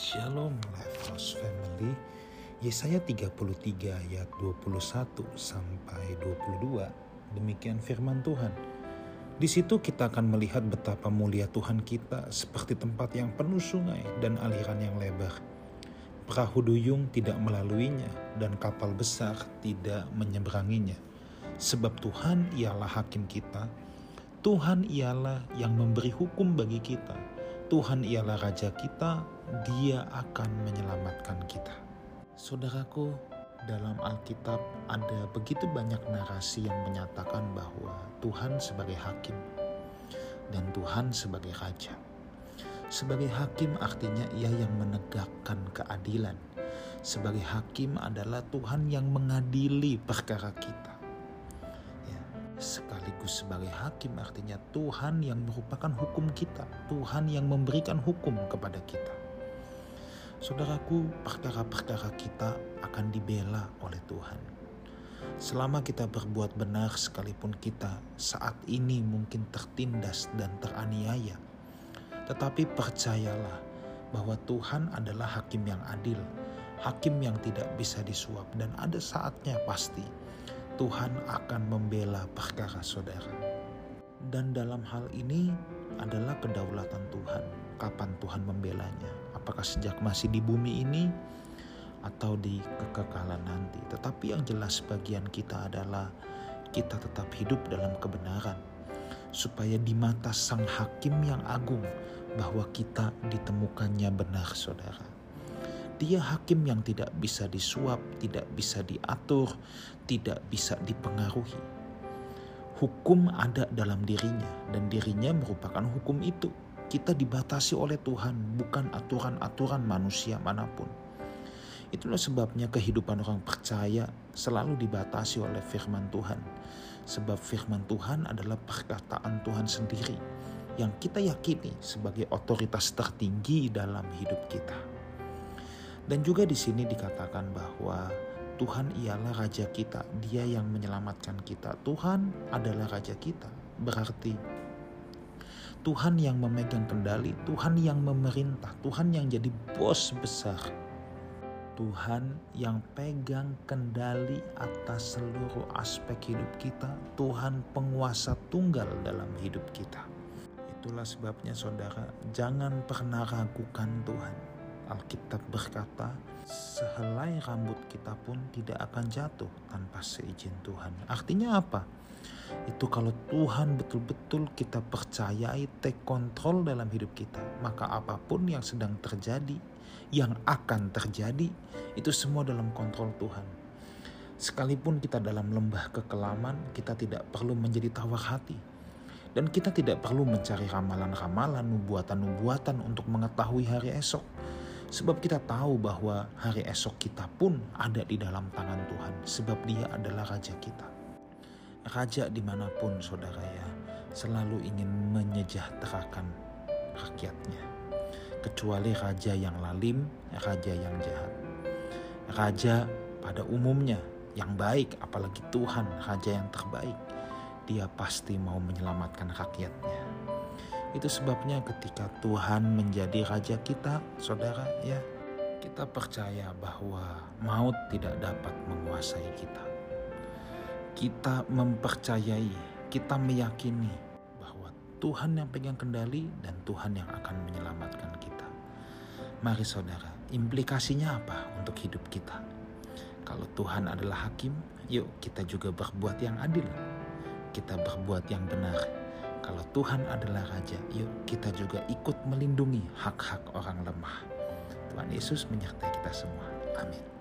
Shalom Lifehouse Family Yesaya 33 ayat 21 sampai 22 Demikian firman Tuhan di situ kita akan melihat betapa mulia Tuhan kita seperti tempat yang penuh sungai dan aliran yang lebar. Perahu duyung tidak melaluinya dan kapal besar tidak menyeberanginya. Sebab Tuhan ialah hakim kita, Tuhan ialah yang memberi hukum bagi kita, Tuhan ialah Raja kita, dia akan menyelamatkan kita. Saudaraku, dalam Alkitab ada begitu banyak narasi yang menyatakan bahwa Tuhan sebagai hakim dan Tuhan sebagai raja. Sebagai hakim artinya ia yang menegakkan keadilan. Sebagai hakim adalah Tuhan yang mengadili perkara kita. Sekaligus sebagai hakim artinya Tuhan yang merupakan hukum kita. Tuhan yang memberikan hukum kepada kita. Saudaraku, perkara-perkara kita akan dibela oleh Tuhan. Selama kita berbuat benar sekalipun kita saat ini mungkin tertindas dan teraniaya. Tetapi percayalah bahwa Tuhan adalah hakim yang adil, hakim yang tidak bisa disuap dan ada saatnya pasti Tuhan akan membela perkara saudara. Dan dalam hal ini adalah kedaulatan Tuhan. Kapan Tuhan membelanya? Apakah sejak masih di bumi ini atau di kekekalan nanti? Tetapi yang jelas bagian kita adalah kita tetap hidup dalam kebenaran supaya di mata sang hakim yang agung bahwa kita ditemukannya benar saudara. Dia hakim yang tidak bisa disuap, tidak bisa diatur, tidak bisa dipengaruhi hukum ada dalam dirinya dan dirinya merupakan hukum itu. Kita dibatasi oleh Tuhan, bukan aturan-aturan manusia mana pun. Itulah sebabnya kehidupan orang percaya selalu dibatasi oleh firman Tuhan. Sebab firman Tuhan adalah perkataan Tuhan sendiri yang kita yakini sebagai otoritas tertinggi dalam hidup kita. Dan juga di sini dikatakan bahwa Tuhan ialah raja kita, Dia yang menyelamatkan kita. Tuhan adalah raja kita, berarti Tuhan yang memegang kendali, Tuhan yang memerintah, Tuhan yang jadi bos besar. Tuhan yang pegang kendali atas seluruh aspek hidup kita, Tuhan penguasa tunggal dalam hidup kita. Itulah sebabnya saudara, jangan pernah ragukan Tuhan. Alkitab berkata, sehelai rambut kita pun tidak akan jatuh tanpa seizin Tuhan. Artinya apa? Itu kalau Tuhan betul-betul kita percayai take control dalam hidup kita, maka apa pun yang sedang terjadi, yang akan terjadi, itu semua dalam kontrol Tuhan. Sekalipun kita dalam lembah kekelaman, kita tidak perlu menjadi tawar hati. Dan kita tidak perlu mencari ramalan-ramalan, nubuatan-nubuatan untuk mengetahui hari esok. Sebab kita tahu bahwa hari esok kita pun ada di dalam tangan Tuhan. Sebab dia adalah Raja kita. Raja di mana pun saudara ya selalu ingin menyejahterakan rakyatnya. Kecuali raja yang lalim, raja yang jahat. Raja pada umumnya yang baik, apalagi Tuhan, raja yang terbaik. Dia pasti mau menyelamatkan rakyatnya. Itu sebabnya ketika Tuhan menjadi raja kita, saudara ya, kita percaya bahwa maut tidak dapat menguasai kita. Kita mempercayai, kita meyakini bahwa Tuhan yang pegang kendali dan Tuhan yang akan menyelamatkan kita. Mari saudara, implikasinya apa untuk hidup kita? Kalau Tuhan adalah hakim, yuk kita juga berbuat yang adil. Kita berbuat yang benar kalau Tuhan adalah Raja, yuk kita juga ikut melindungi hak-hak orang lemah. Tuhan Yesus menyertai kita semua. Amin.